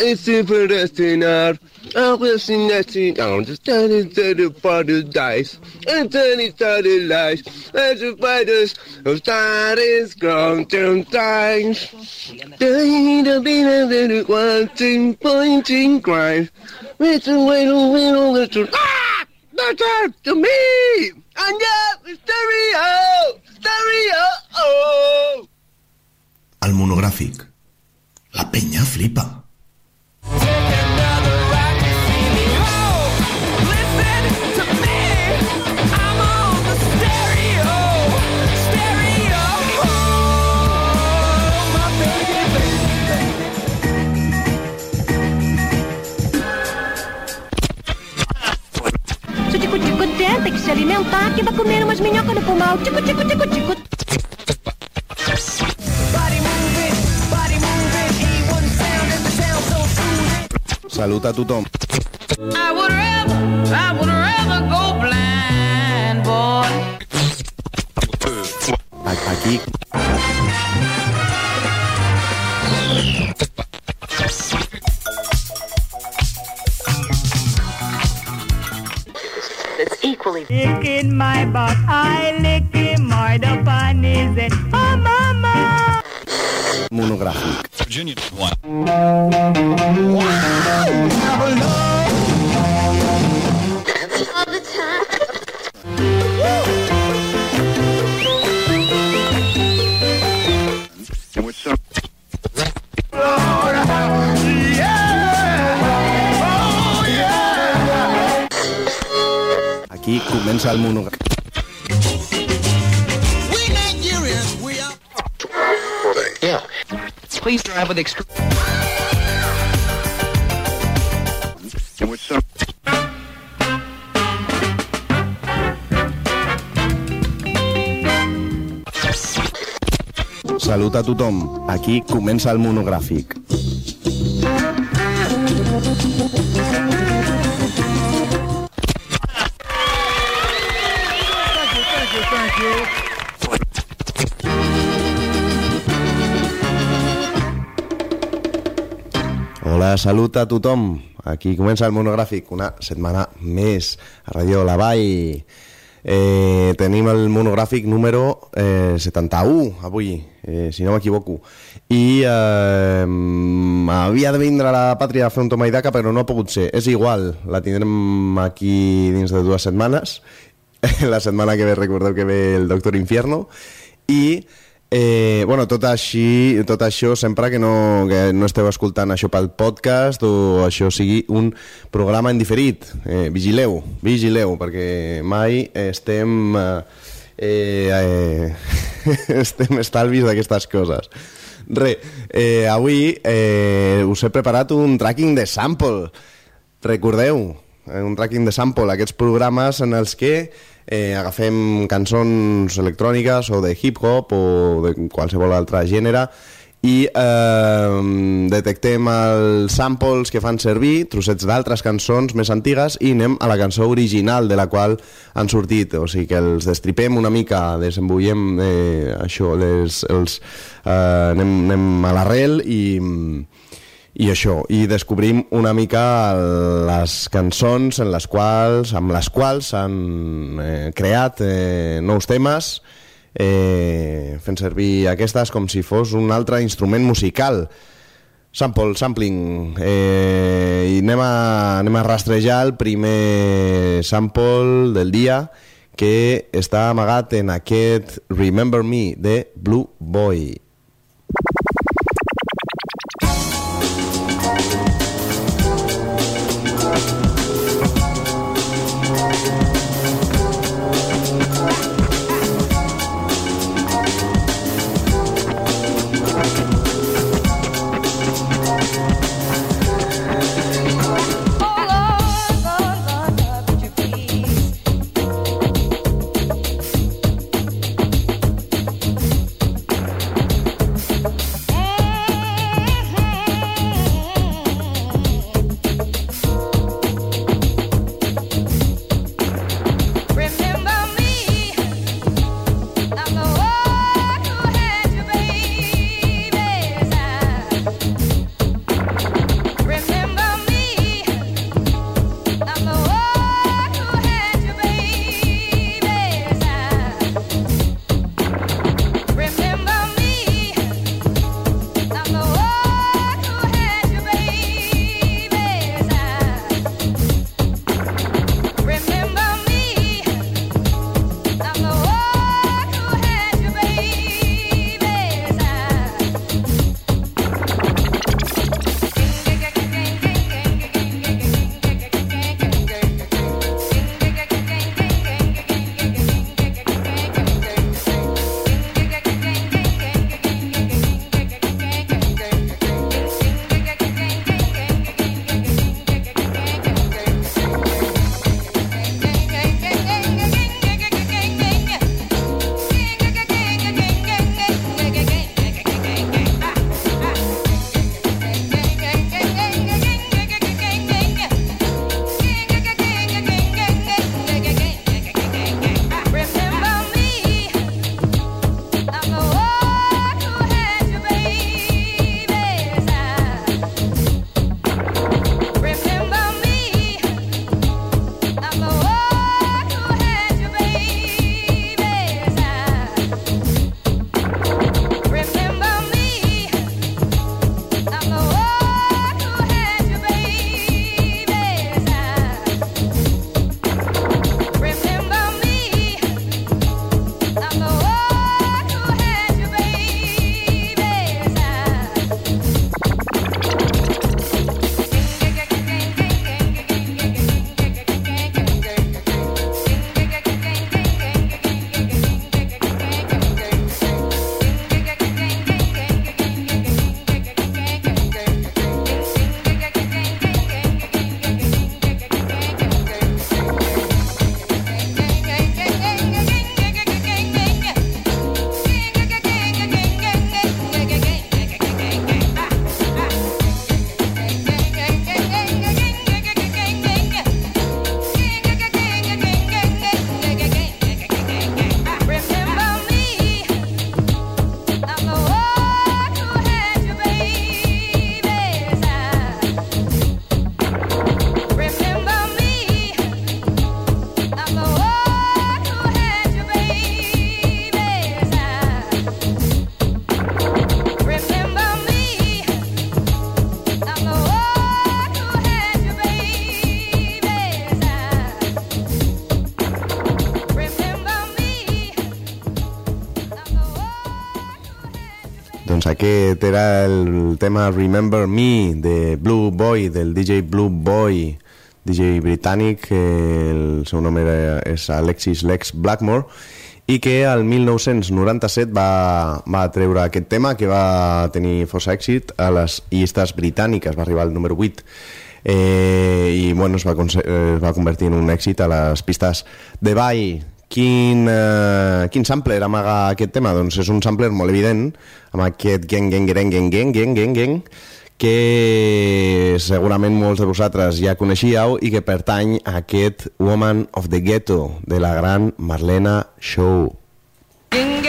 it's super destined I will sing that thing down the study to the paradise. And then it started lies. As the fighters of studies ground down times the the the the wanting pointing grind it's a way to win all the truth ah! That's up to me! And yeah stereo stereo oh! Al monogràfic. La penya flipa. Se alimentar, que vai comer umas minhocas no pulmão. Tico-tico-tico-tico. Salut a tothom. I would rather, I would rather go blind, boy. A- that's equally my butt. I lick him hard up on his head. Oh, mama. Monographic. Virginia. What? El monogràfic. Please drive with extreme. Salut a tothom. Aquí comença el monogràfic. Salut a tothom. Aquí comença el monogràfic, una setmana més a Radio La Vall. Eh, tenim el monogràfic número eh, 71 avui, eh, si no m'equivoco. I eh, havia de vindre a la pàtria a fer un toma i daca, però no ha pogut ser. És igual, la tindrem aquí dins de dues setmanes. la setmana que ve recordeu que ve el Doctor Infierno. I Eh, bueno, tot, així, tot això sempre que no, que no esteu escoltant això pel podcast o això sigui un programa en diferit. Eh, vigileu, vigileu, perquè mai estem... Eh, eh, estem estalvis d'aquestes coses. Re, eh, avui eh, us he preparat un tracking de sample. Recordeu, eh, un tracking de sample, aquests programes en els que eh, agafem cançons electròniques o de hip-hop o de qualsevol altre gènere i eh, detectem els samples que fan servir, trossets d'altres cançons més antigues i anem a la cançó original de la qual han sortit, o sigui que els destripem una mica, desembullem eh, això, les, els, eh, anem, anem a l'arrel i, i això, i descobrim una mica les cançons en les quals, amb les quals s'han eh, creat eh, nous temes eh, fent servir aquestes com si fos un altre instrument musical. Sample, sampling eh, i anem a, anem a rastrejar el primer sample del dia que està amagat en aquest Remember Me de Blue Boy el tema Remember Me de Blue Boy, del DJ Blue Boy, DJ britànic, que el seu nom era, és Alexis Lex Blackmore, i que al 1997 va, va treure aquest tema que va tenir força èxit a les llistes britàniques, va arribar al número 8 eh, i bueno, es, va, eh, es va convertir en un èxit a les pistes de ball. Quin, eh, quin sampler amaga aquest tema? Doncs és un sampler molt evident, amb aquest gen, gen, gen, gen, gen, gen, gen, gen, que segurament molts de vosaltres ja coneixíeu i que pertany a aquest Woman of the Ghetto de la gran Marlena Shaw. I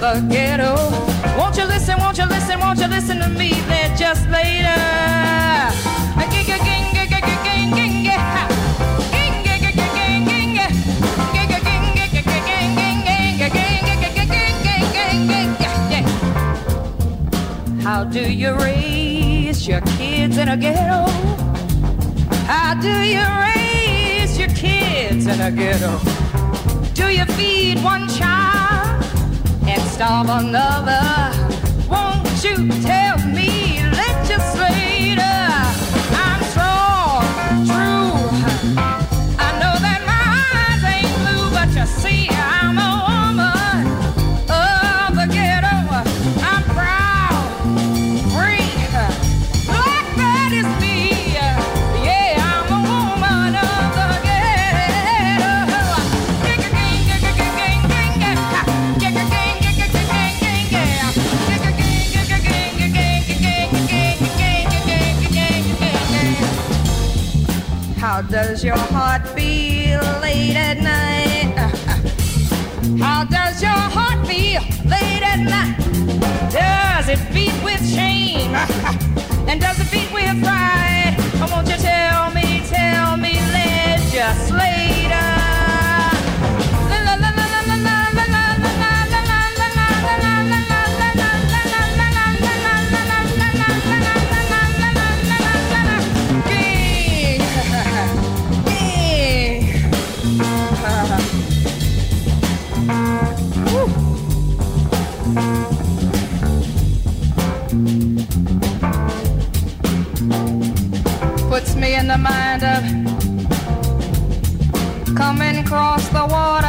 the ghetto. Won't you listen, won't you listen, won't you listen to me there just later? How do you raise your kids in a ghetto? How do you raise your kids in a ghetto? Do you feed one child starve another? Won't you tell me, legislator? I'm strong, true. I know that my eyes ain't blue, but you see, I'm Does it beat with shame? And does it beat with pride? The mind of coming across the water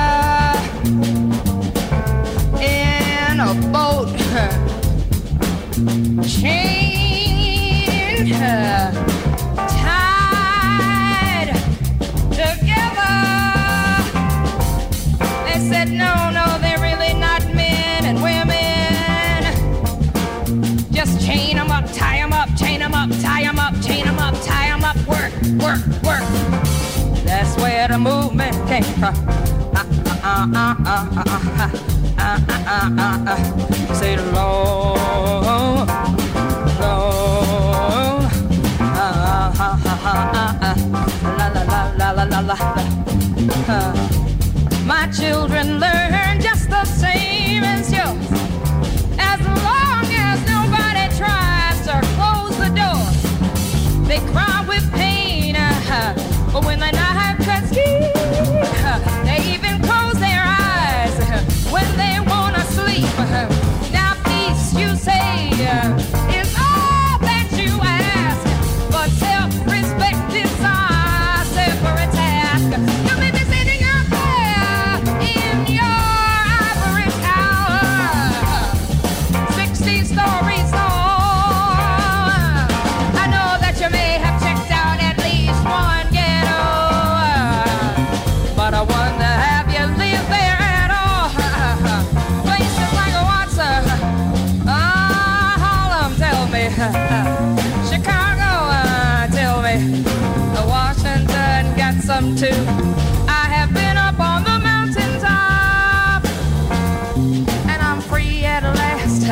in a boat. Chained, the movement came from. Say the Lord, Lord, la la la la la la la. My children learn just the same as yours. As long as nobody tries to close the door, they cry with pain. Uh-huh. But when they're not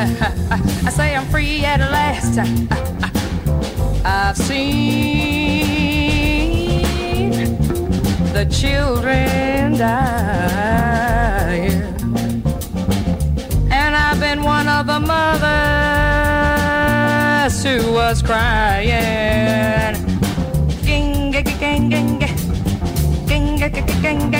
I say I'm free at last. I've seen the children die. And I've been one of the mothers who was crying. Ging, ging, ging, ging, ging, ging, ging, ging,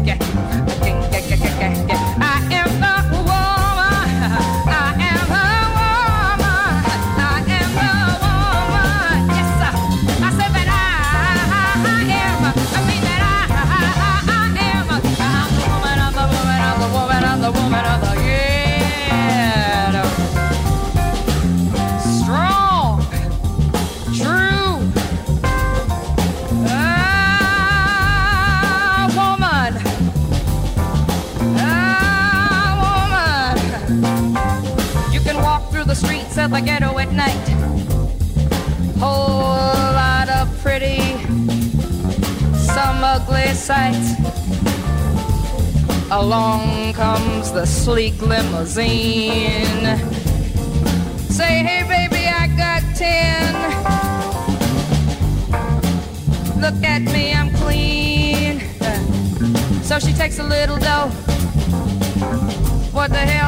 sights. Along comes the sleek limousine. Say, hey baby, I got ten. Look at me, I'm clean. So she takes a little dough. What the hell,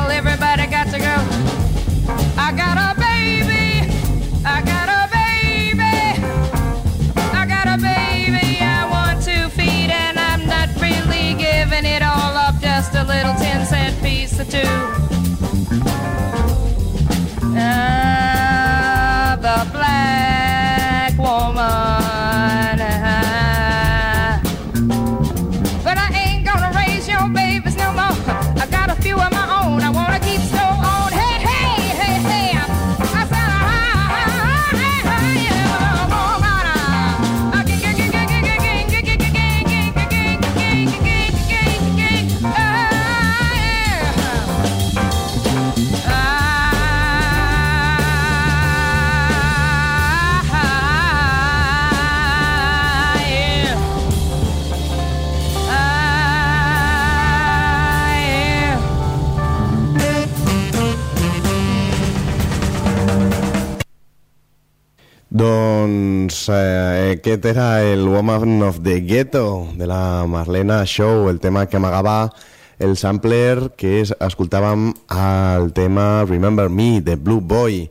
Doncs eh, aquest era el Woman of the Ghetto de la Marlena Show, el tema que amagava el sampler que es, escoltàvem al tema Remember Me de Blue Boy.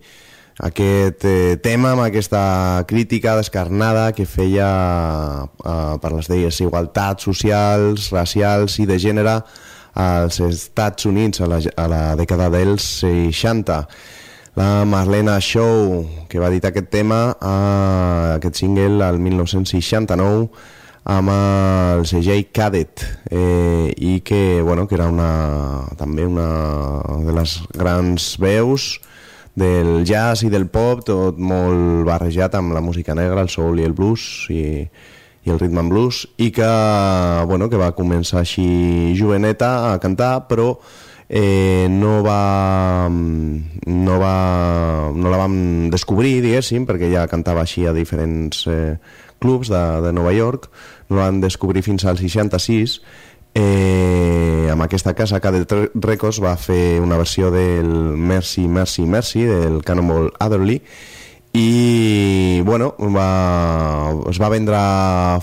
Aquest eh, tema amb aquesta crítica descarnada que feia eh, per les desigualtats socials, racials i de gènere als Estats Units a la, a la dècada dels 60 la Marlena Show, que va editar aquest tema, eh, aquest single, al 1969, amb el segell Cadet, eh, i que, bueno, que era una, també una de les grans veus del jazz i del pop, tot molt barrejat amb la música negra, el soul i el blues, i, i el and blues, i que, bueno, que va començar així joveneta a cantar, però eh, no va no va no la vam descobrir diguéssim perquè ja cantava així a diferents eh, clubs de, de Nova York. No la vam descobrir fins al 66 eh, amb aquesta casa Cadet Records va fer una versió del Mercy, Mercy, Mercy del Cannonball Adderley. I bueno, va, es va vendre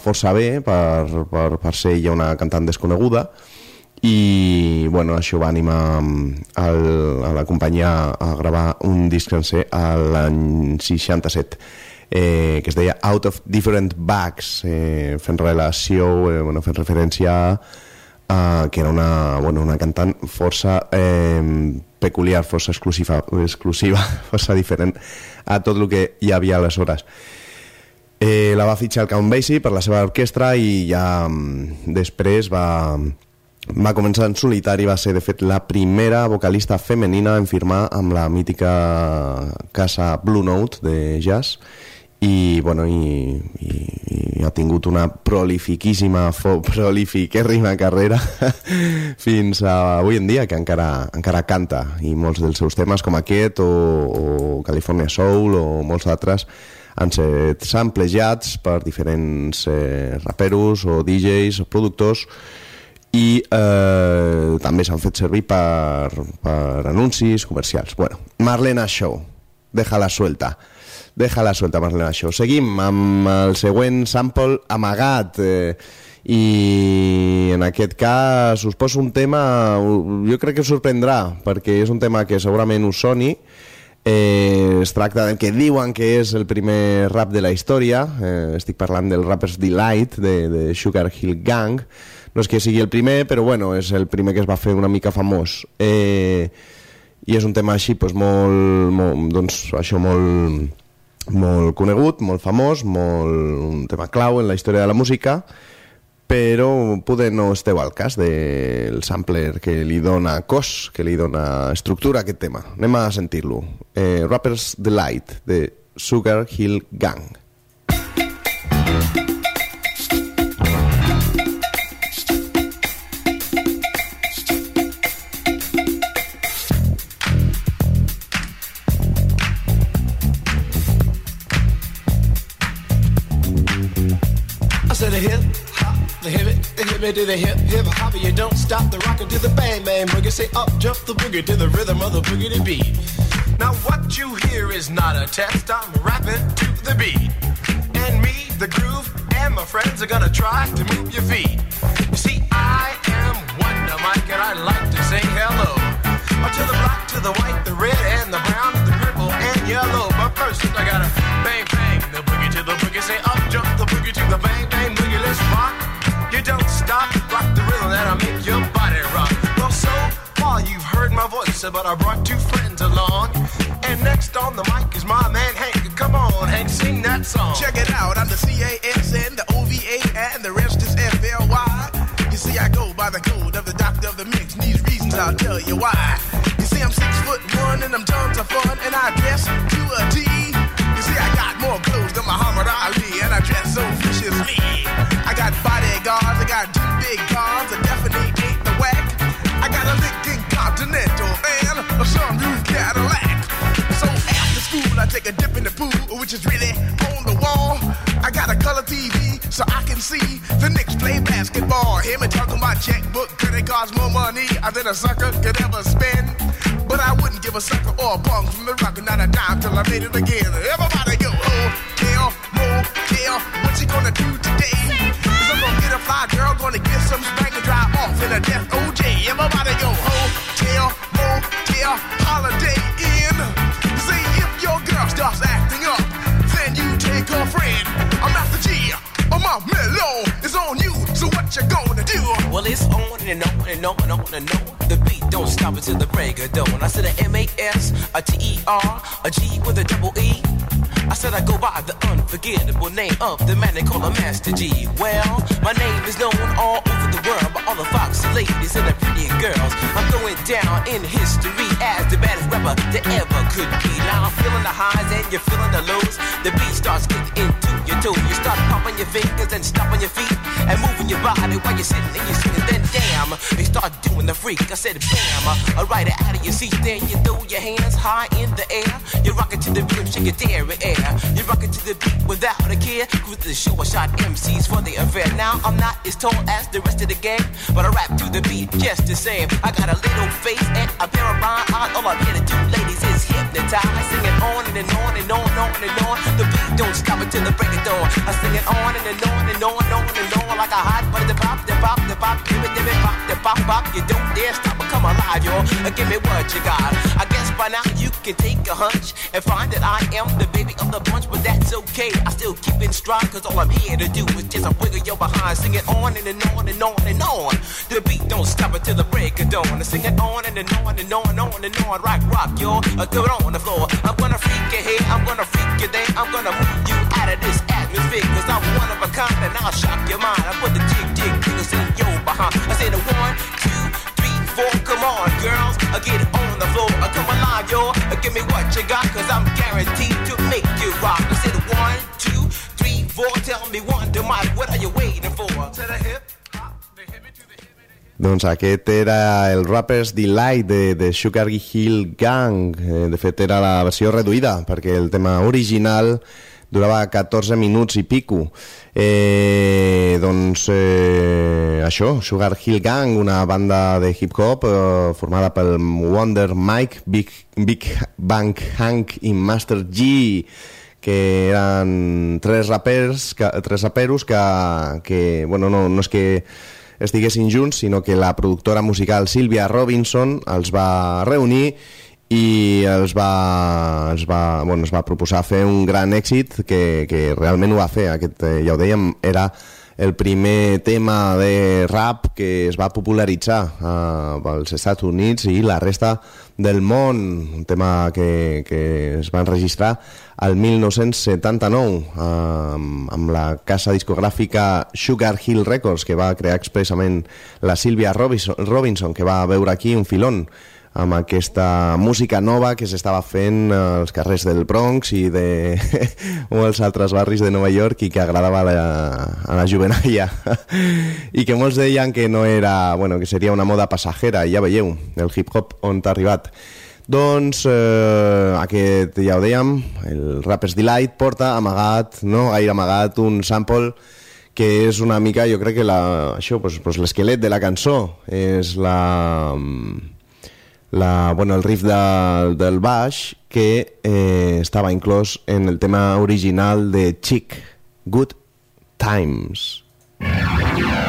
força bé per, per, per ser ja una cantant desconeguda i bueno, això va animar el, a la companyia a gravar un disc sencer a l'any 67 eh, que es deia Out of Different Bags eh, fent relació, eh, bueno, fent referència a que era una, bueno, una cantant força eh, peculiar, força exclusiva, exclusiva, força diferent a tot el que hi havia aleshores. Eh, la va fitxar el Count Basie per la seva orquestra i ja mm, després va, va començar en solitari, va ser de fet la primera vocalista femenina en firmar amb la mítica casa Blue Note de jazz. I, bueno, i, i, i ha tingut una prolifiquíssima, prolifiquérrima carrera fins a avui en dia, que encara, encara canta, i molts dels seus temes com aquest, o, o California Soul, o molts altres, han set samplejats per diferents eh, raperos, o DJs, o productors, i eh, també s'han fet servir per, per anuncis comercials. Bueno, Marlena Show, déjala suelta. Déjala suelta, Marlena Show. Seguim amb el següent sample amagat. Eh, I en aquest cas us poso un tema, jo crec que us sorprendrà, perquè és un tema que segurament us soni, Eh, es tracta del que diuen que és el primer rap de la història, eh, estic parlant del Rapper's Delight de, de Sugar Hill Gang, no és que sigui el primer, però bueno, és el primer que es va fer una mica famós. Eh, I és un tema així, doncs, molt, molt, doncs, això molt, molt conegut, molt famós, molt, un tema clau en la història de la música, però poder no esteu al cas del sampler que li dona cos, que li dona estructura a aquest tema. Anem a sentir-lo. Eh, Rapper's Delight, de Sugar Hill Gang. I it to the hip hip hop. You don't stop the rocker to the bang bang boogie. Say up jump the boogie to the rhythm of the boogie to beat. Now what you hear is not a test. I'm rapping to the beat, and me, the groove, and my friends are gonna try to move your feet. You see, I am Wonder Mike, and I like to say hello to the black, to the white, the red, but I brought two friends along. And next on the mic is my man Hank. Come on, Hank, sing that song. Check it out, I'm the C-A-S-N, the O-V-A, and the rest is F-L-Y. You see, I go by the code of the doctor of the mix, and these reasons I'll tell you why. You see, I'm six foot one, and I'm tons of fun, and I dress to a T. You see, I got more clothes than Muhammad Ali, and I dress so viciously. A dip in the pool, which is really on the wall. I got a color TV so I can see the Knicks play basketball. Hear me talking about checkbook, credit cards, more money than a sucker could ever spend. But I wouldn't give a sucker or a bum from the rock, not a dime till I made it again. Everybody go, oh, hotel, motel, what you gonna do today? Cause I'm gonna get a fly girl, gonna get some spank and drive off in a death OJ. Everybody go, oh, hotel, motel, holiday starts acting up, then you take her friend. I'm Master G, I'm my mellow, it's on you, so what you gonna do? Well, it's on and on and on and on and on. The beat don't stop until the break of dawn. I said a M A S, a T E R, a G with a double E. I said I go by the unforgettable name of the man they call a Master G. Well, my name is known all over the world by all the foxy ladies and the pretty girls. I'm going down in history as the baddest rapper that ever could be. Now feeling the highs and you're feeling the lows. The beat starts getting into your toes. You start popping your fingers and stomping your feet and moving your body while you're sitting and you're sitting. Then damn, you start doing the freak. I said bam, I ride it out of your seat. Then you throw your hands high in the air. You rock it to the rhythm, shake dairy air. You rock it to the beat without a care. Cruise the show, I shot MCs for the affair. Now I'm not as tall as the rest of the gang, but I rap to the beat just the same. I got a little face and a pair of rhyme eyes. All I'm here to do, ladies, is hypnotize. Sing it on and, and on and on and on and on. The beat don't stop until the break of dawn. I sing it on and, and on and on and on and on like a hot butter. The pop, the pop, the pop, give it, give it, pop, the pop, pop. You don't dare stop or come alive, y'all. Uh, Give me what you got. I guess by now you can take a hunch and find that I am the baby of the bunch, but that's okay. I still keep in stride, cause all I'm here to do is just a wiggle your behind. Sing it on and, and on and on and on. The beat don't stop until the break of dawn. I sing it on and, and on and on and on and on. Rock, rock, y'all. Uh, throw it on the floor. I'm gonna freak you here, I'm gonna freak you there. I'm gonna move you out of this atmosphere, cause I'm one of a kind and I'll shock your mind. I put the jig, jig, jiggles in your behind. I say the one, two, three, four. Come on, girls, I get on the floor. I come alive, yo. Uh, Give me what you got, cause I'm guaranteed to make you rock. I say the one, two, three, four, tell me one, mic, what are you waiting for? To the hip. Doncs aquest era el Rapper's Delight de, de Sugar Hill Gang. Eh, de fet, era la versió reduïda, perquè el tema original durava 14 minuts i pico. Eh, doncs eh, això, Sugar Hill Gang, una banda de hip-hop eh, formada pel Wonder Mike, Big, Big Bang Hank i Master G, que eren tres rapers, que, tres raperos que, que bueno, no, no és que estiguessin junts, sinó que la productora musical Sílvia Robinson els va reunir i els va, els va, bueno, es va proposar fer un gran èxit que, que realment ho va fer. Aquest, eh, ja ho dèiem, era el primer tema de rap que es va popularitzar eh, als Estats Units i la resta del món, un tema que, que es va enregistrar al 1979 eh, amb la casa discogràfica Sugar Hill Records que va crear expressament la Sílvia Robinson, Robinson que va veure aquí un filón amb aquesta música nova que s'estava fent als carrers del Bronx i de molts altres barris de Nova York i que agradava a la, a la juvenalla. I que molts deien que no era, bueno, que seria una moda passajera i ja veieu, el hip-hop on t'ha arribat. Doncs eh, aquest, ja ho dèiem, el Rapper's Delight porta amagat, no gaire amagat, un sample que és una mica, jo crec que la, això, pues, pues l'esquelet de la cançó és la, la, bueno, el riff de, del baix que eh, estava inclòs en el tema original de Chick, Good Times. Good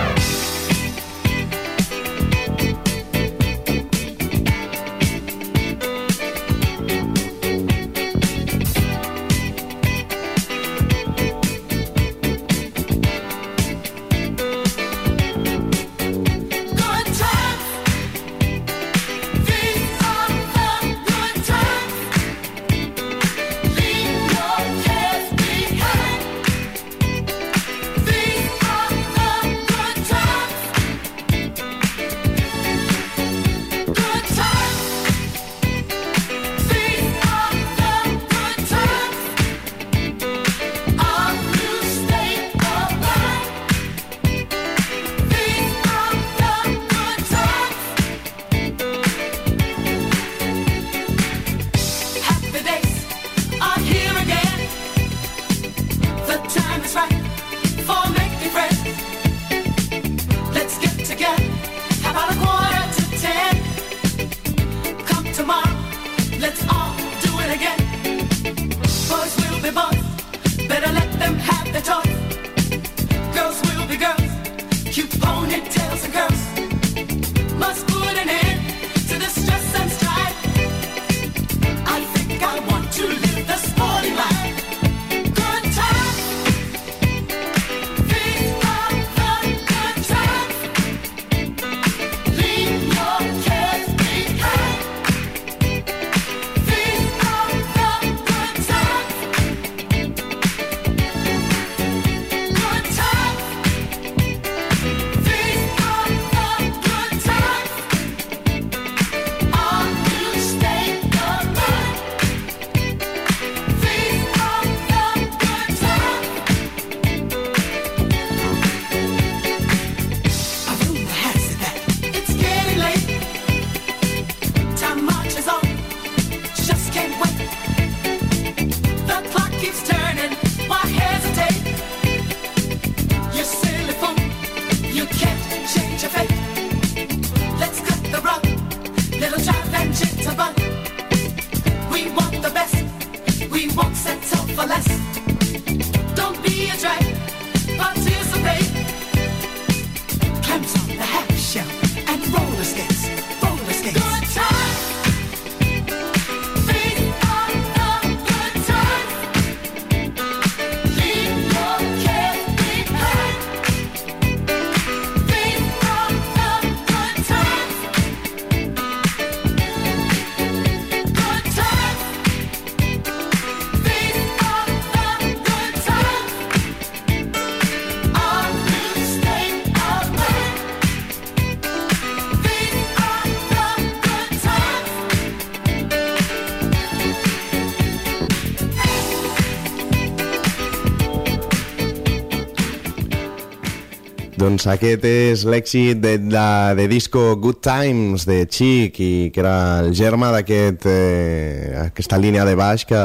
Doncs aquest és l'èxit de, de, de disco Good Times de Chic i que era el germa d'aquest eh, aquesta línia de baix que,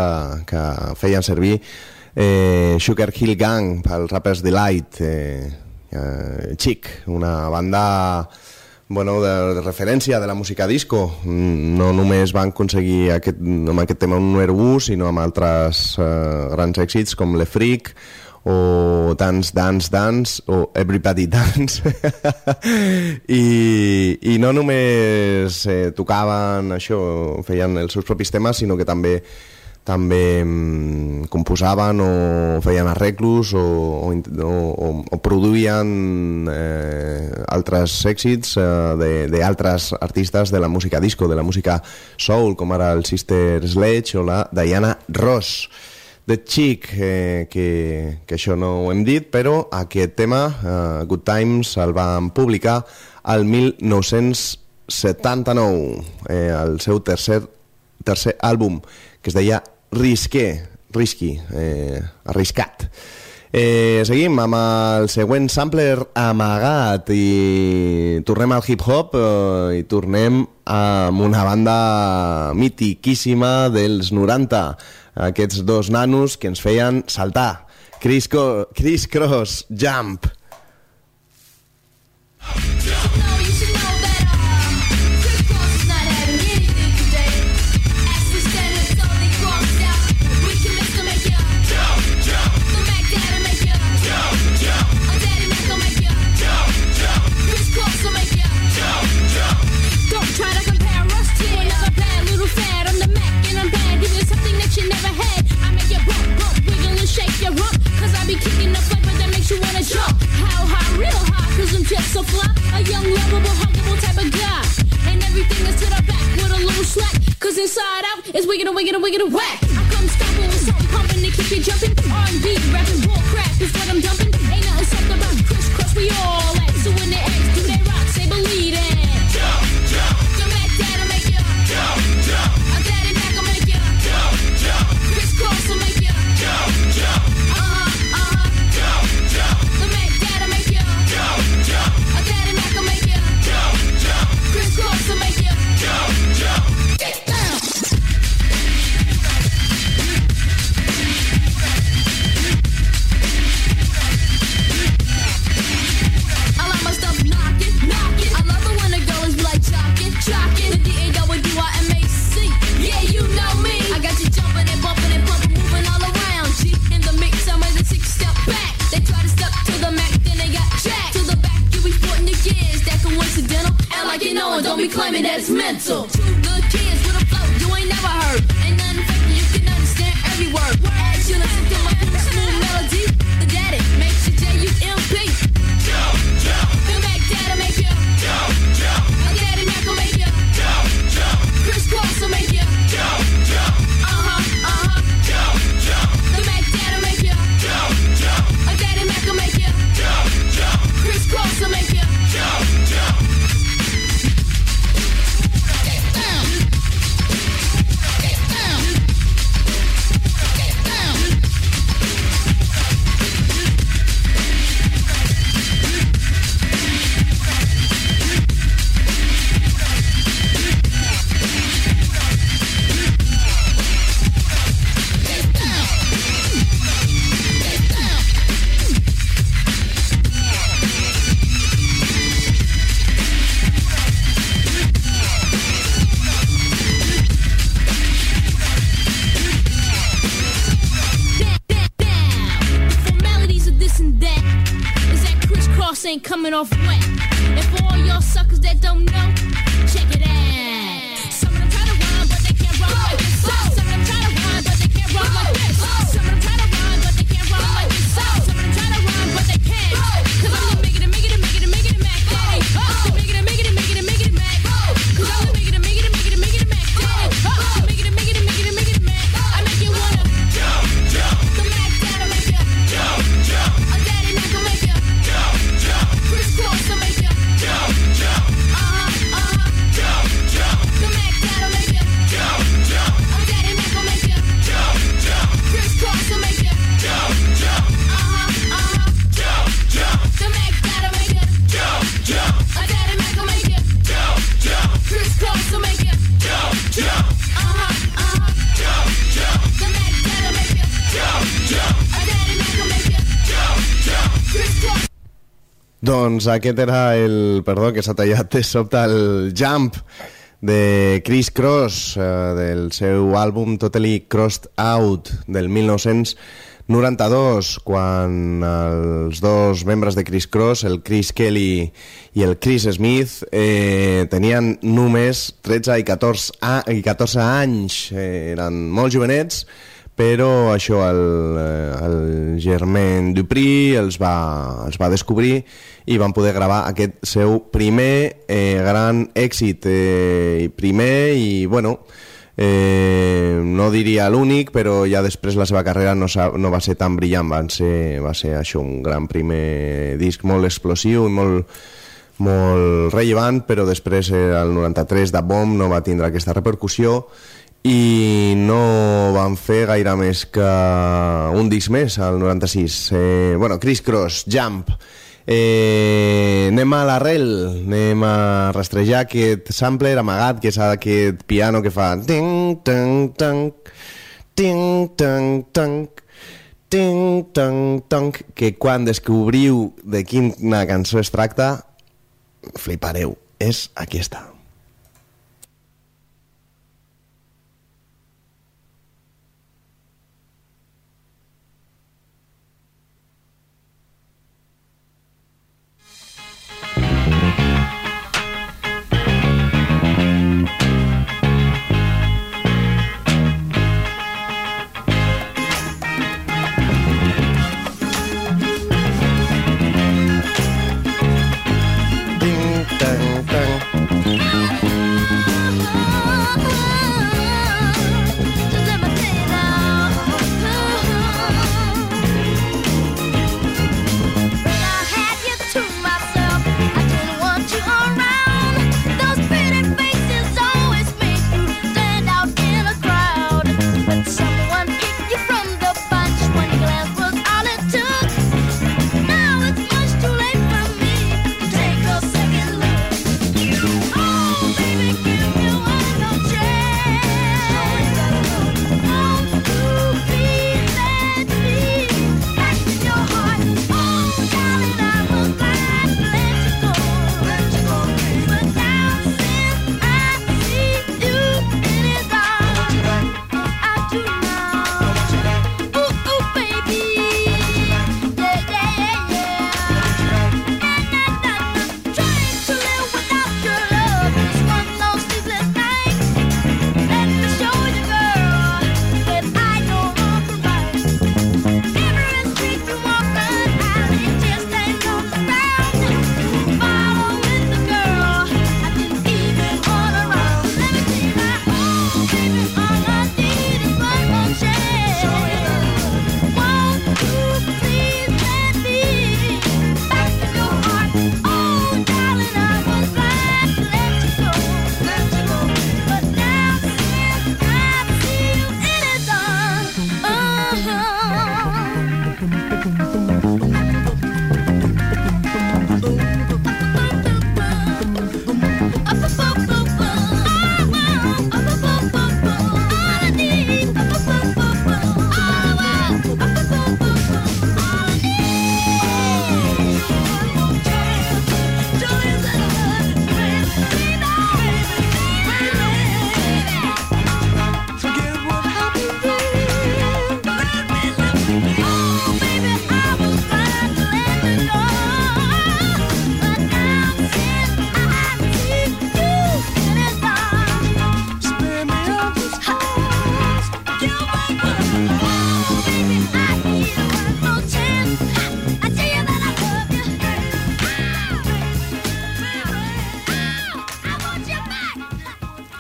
que feien servir eh, Sugar Hill Gang pels Rappers Delight eh, eh, Chic, una banda bueno, de, de referència de la música disco. Mm, no només van aconseguir aquest, amb aquest tema un número 1 sinó amb altres eh, grans èxits com Le Freak o Dance, Dance, Dance o Everybody Dance I, i no només eh, tocaven això, feien els seus propis temes sinó que també també mm, composaven o feien arreglos o, o, o, o produïen eh, altres èxits eh, d'altres artistes de la música disco, de la música soul, com ara el Sister Sledge o la Diana Ross. The Chic, eh, que, que això no ho hem dit, però aquest tema, eh, Good Times, el van publicar al 1979, eh, el seu tercer, tercer àlbum, que es deia Risqué, Risky, eh, arriscat. Eh, seguim amb el següent sampler amagat i tornem al hip-hop eh, i tornem amb una banda mitiquíssima dels 90 aquests dos nanos que ens feien saltar. Chris Cross Jump. Don't inside out is wiggin' and wiggin' and wiggin' and whack. I come stomping with something pumping to keep you jumping. R&B, rapping, bull crap is what I'm dumping. Ain't nothing soft about crisscross, we all claiming that it's mental. Doncs aquest era el... Perdó, que s'ha tallat de sobte el Jump de Chris Cross, eh, del seu àlbum Totally Crossed Out del 1992, quan els dos membres de Chris Cross, el Chris Kelly i el Chris Smith, eh, tenien només 13 i 14, a, i 14 anys, eh, eren molt jovenets, però això el, eh, el Germain Dupri els va, els va descobrir i van poder gravar aquest seu primer eh, gran èxit eh, primer i bueno eh, no diria l'únic però ja després la seva carrera no, no va ser tan brillant. Van ser, va ser això un gran primer disc molt explosiu i molt, molt rellevant però després eh, el 93 de Bomb no va tindre aquesta repercussió i no van fer gaire més que un disc més al 96 eh, bueno, Chris Cross, Jump. Eh, anem a l'arrel anem a rastrejar aquest sampler amagat que és aquest piano que fa ting, tang, tang, ting, tang, tang, ting, tang, tang, que quan descobriu de quina cançó es tracta flipareu, és aquesta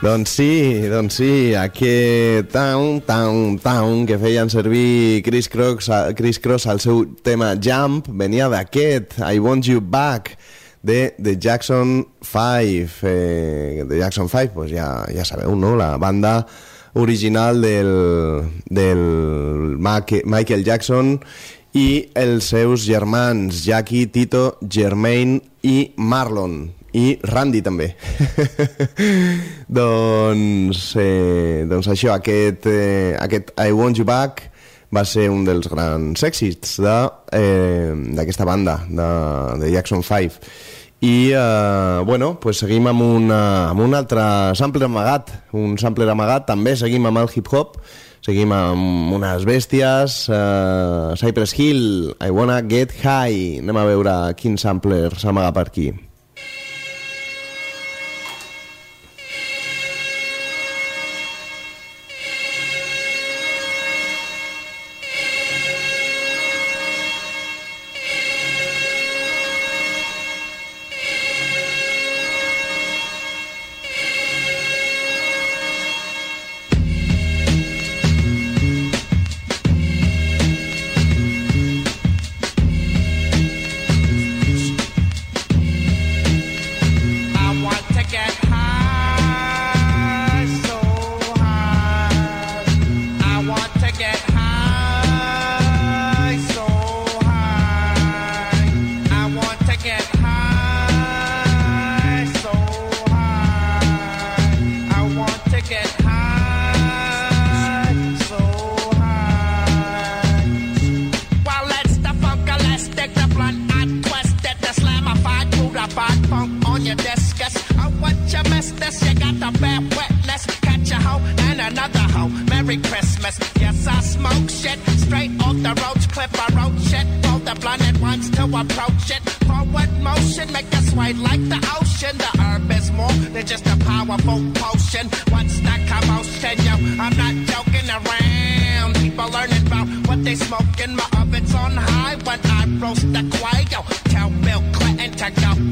Doncs sí, doncs sí, aquest town, town, town que feien servir Chris Cross, Chris Cross al seu tema Jump venia d'aquest I Want You Back de The Jackson 5 eh, Jackson 5, pues ja, ja sabeu, no? La banda original del, del Michael Jackson i els seus germans Jackie, Tito, Jermaine i Marlon i Randy també doncs, eh, doncs això aquest, eh, aquest I Want You Back va ser un dels grans èxits d'aquesta de, eh, banda, de, de Jackson 5. I, eh, bueno, pues seguim amb, una, amb un altre sampler amagat, un sampler amagat, també seguim amb el hip-hop, seguim amb unes bèsties, eh, Cypress Hill, I Wanna Get High, anem a veure quin sampler s'amaga per aquí.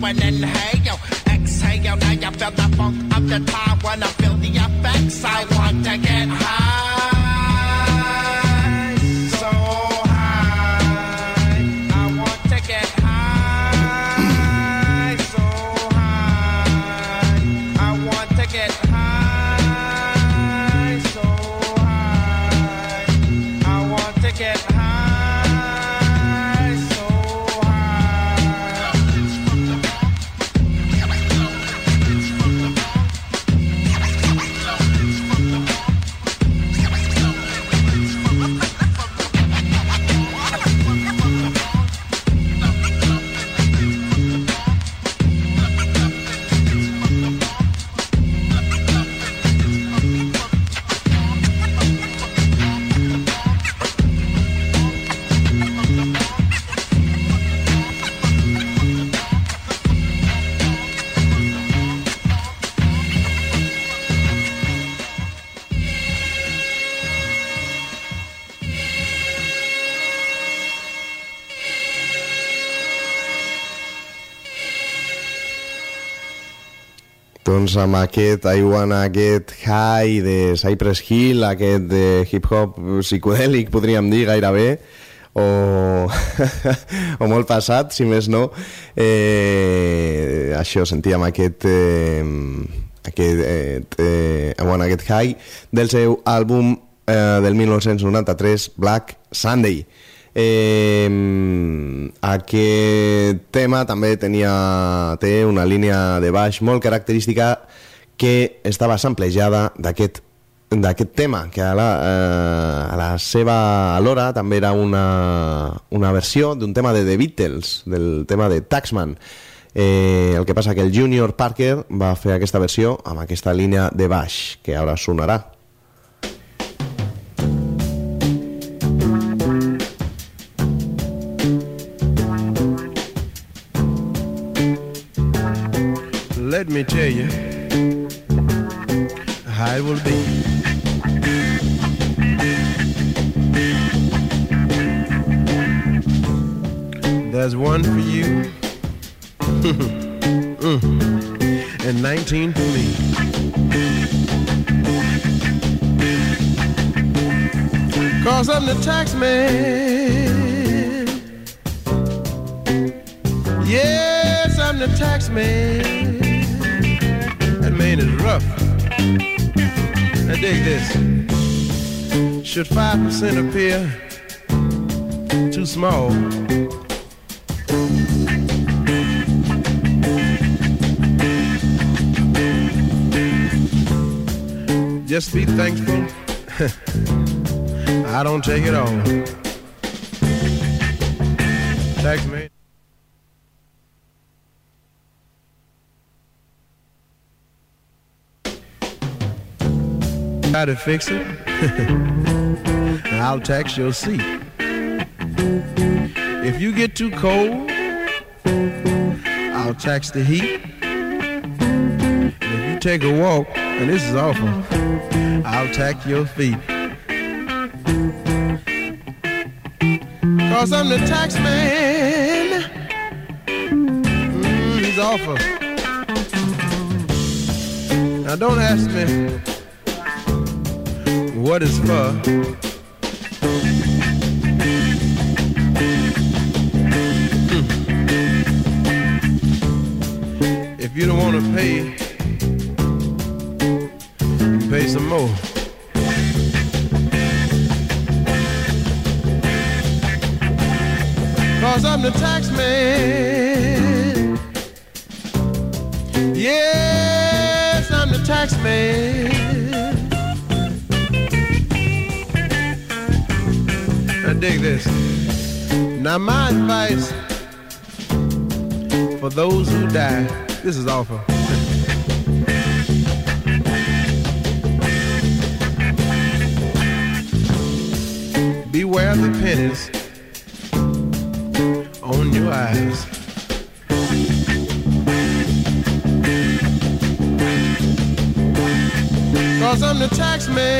To go and inhale. Exhale, now you feel the funk of the time Doncs amb aquest I Wanna Get High de Cypress Hill, aquest de hip-hop psicodèlic, podríem dir gairebé, o, o molt passat, si més no. Eh, això, sentíem aquest, eh, aquest eh, eh, I Wanna Get High del seu àlbum eh, del 1993, Black Sunday. Eh, aquest tema també tenia té una línia de baix molt característica que estava samplejada d'aquest d'aquest tema, que a la, eh, a la seva alhora també era una, una versió d'un tema de The Beatles, del tema de Taxman. Eh, el que passa que el Junior Parker va fer aquesta versió amb aquesta línia de baix, que ara sonarà. Let me tell you how it will be. There's one for you, Mm. and 19 for me. Cause I'm the tax man. Yes, I'm the tax man. That is rough. Now dig this. Should 5% appear too small? Just be thankful. I don't take it all. Thanks, man. Try to fix it, I'll tax your seat. If you get too cold, I'll tax the heat. And if you take a walk, and this is awful, I'll tax your feet. Cause I'm the tax man. Mm, he's awful. Now don't ask me what it's for. Hmm. If you don't want to pay, pay some more. Cause I'm the tax man. This. Now my advice for those who die, this is awful. Beware the pennies on your eyes. Cause I'm the tax man.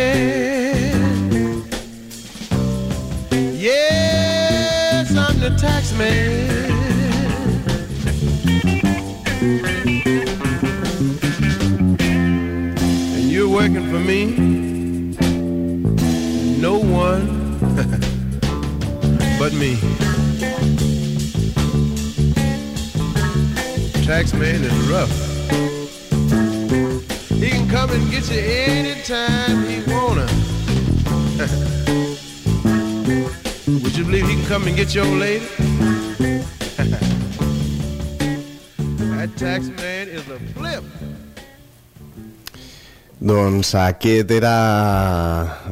Working for me. No one but me. Tax man is rough. He can come and get you anytime he wanna. Would you believe he can come and get your old lady? that tax man Doncs aquest era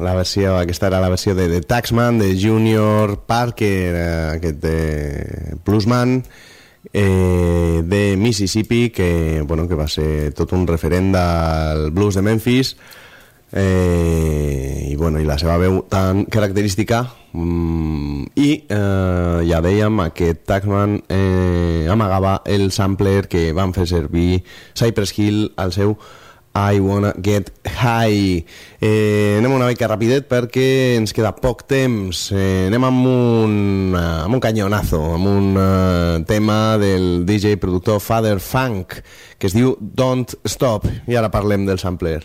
la versió, aquesta era la versió de The Taxman, de Junior Parker, eh, aquest de Bluesman, eh, de Mississippi, que, bueno, que va ser tot un referent del blues de Memphis, eh, i, bueno, i la seva veu tan característica mm, i eh, ja dèiem aquest Taxman eh, amagava el sampler que van fer servir Cypress Hill al seu I Wanna Get High. Eh, anem una mica rapidet perquè ens queda poc temps. Eh, anem amb un, eh, amb un canyonazo amb un eh, tema del DJ productor Father Funk que es diu Don't Stop i ara parlem del sampler.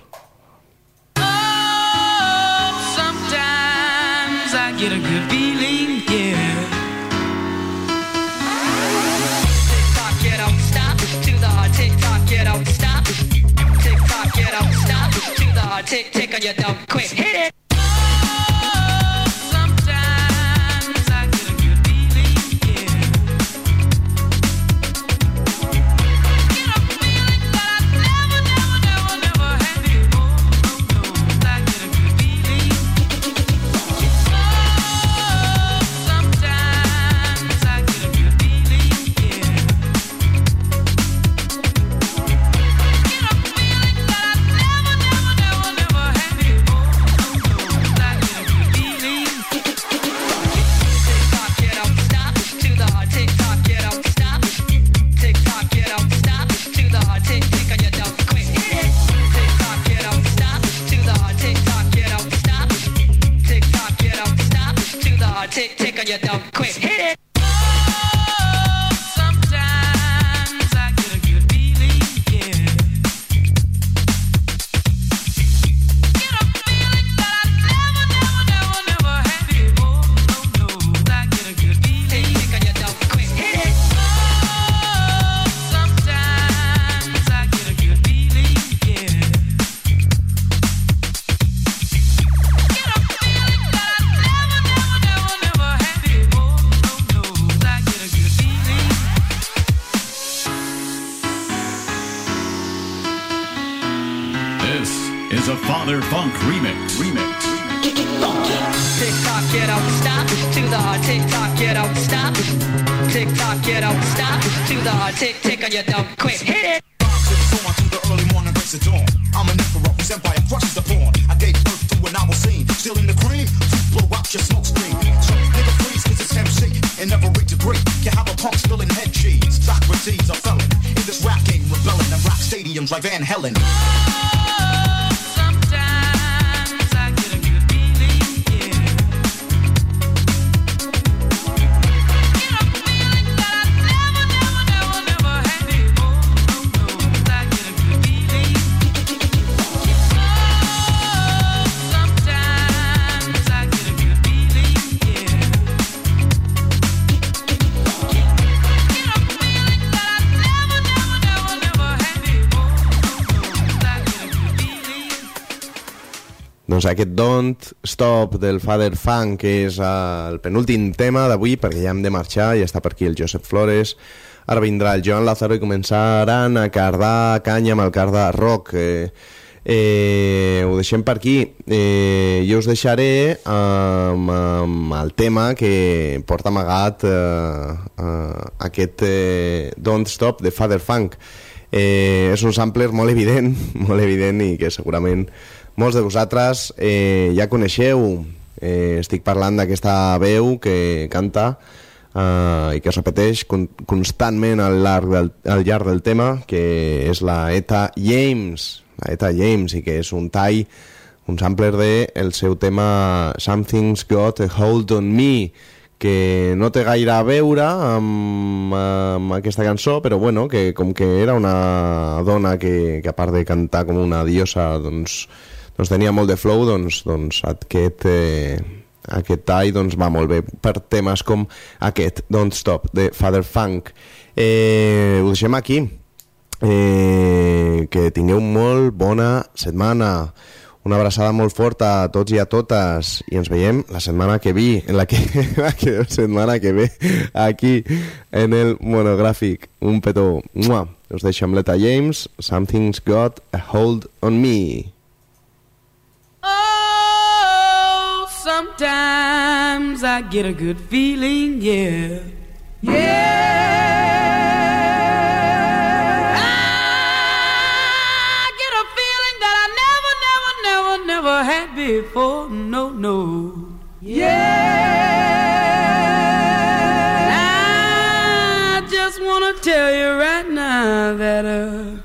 Sometimes I get a good feeling, tick tick on your dumb quick. Can have a punk spilling head cheese. Socrates, a felon. In this rap game, rebelling and rock stadiums like Van Helen. Doncs aquest Don't Stop del Father Funk, que és el penúltim tema d'avui, perquè ja hem de marxar, ja està per aquí el Josep Flores, ara vindrà el Joan Lázaro i començaran a cardar canya amb el cardar rock. Eh, eh, ho deixem per aquí. Eh, jo us deixaré amb, amb el tema que porta amagat eh, eh, aquest eh, Don't Stop de Father Funk. Eh, és un sampler molt evident, molt evident i que segurament molts de vosaltres eh, ja coneixeu. Eh, estic parlant d'aquesta veu que canta eh, i que es repeteix con constantment al llarg, del, al llarg del tema, que és la Eta James, la Eta James, i que és un tall, un sampler de el seu tema Something's Got a Hold on Me, que no té gaire a veure amb, amb aquesta cançó, però bueno, que com que era una dona que, que a part de cantar com una diosa, doncs, doncs tenia molt de flow, doncs, doncs aquest, eh, aquest tall doncs, va molt bé per temes com aquest, Don't Stop, de Father Funk. Eh, ho deixem aquí. Eh, que tingueu molt bona setmana. Una abraçada molt forta a tots i a totes i ens veiem la setmana que vi, en la que, la que setmana que ve aquí en el monogràfic. Un petó. Mua. Us deixo amb l'Eta James, Something's Got a Hold on Me. Sometimes I get a good feeling, yeah. Yeah. I get a feeling that I never, never, never, never had before. No, no. Yeah. I just want to tell you right now that, uh,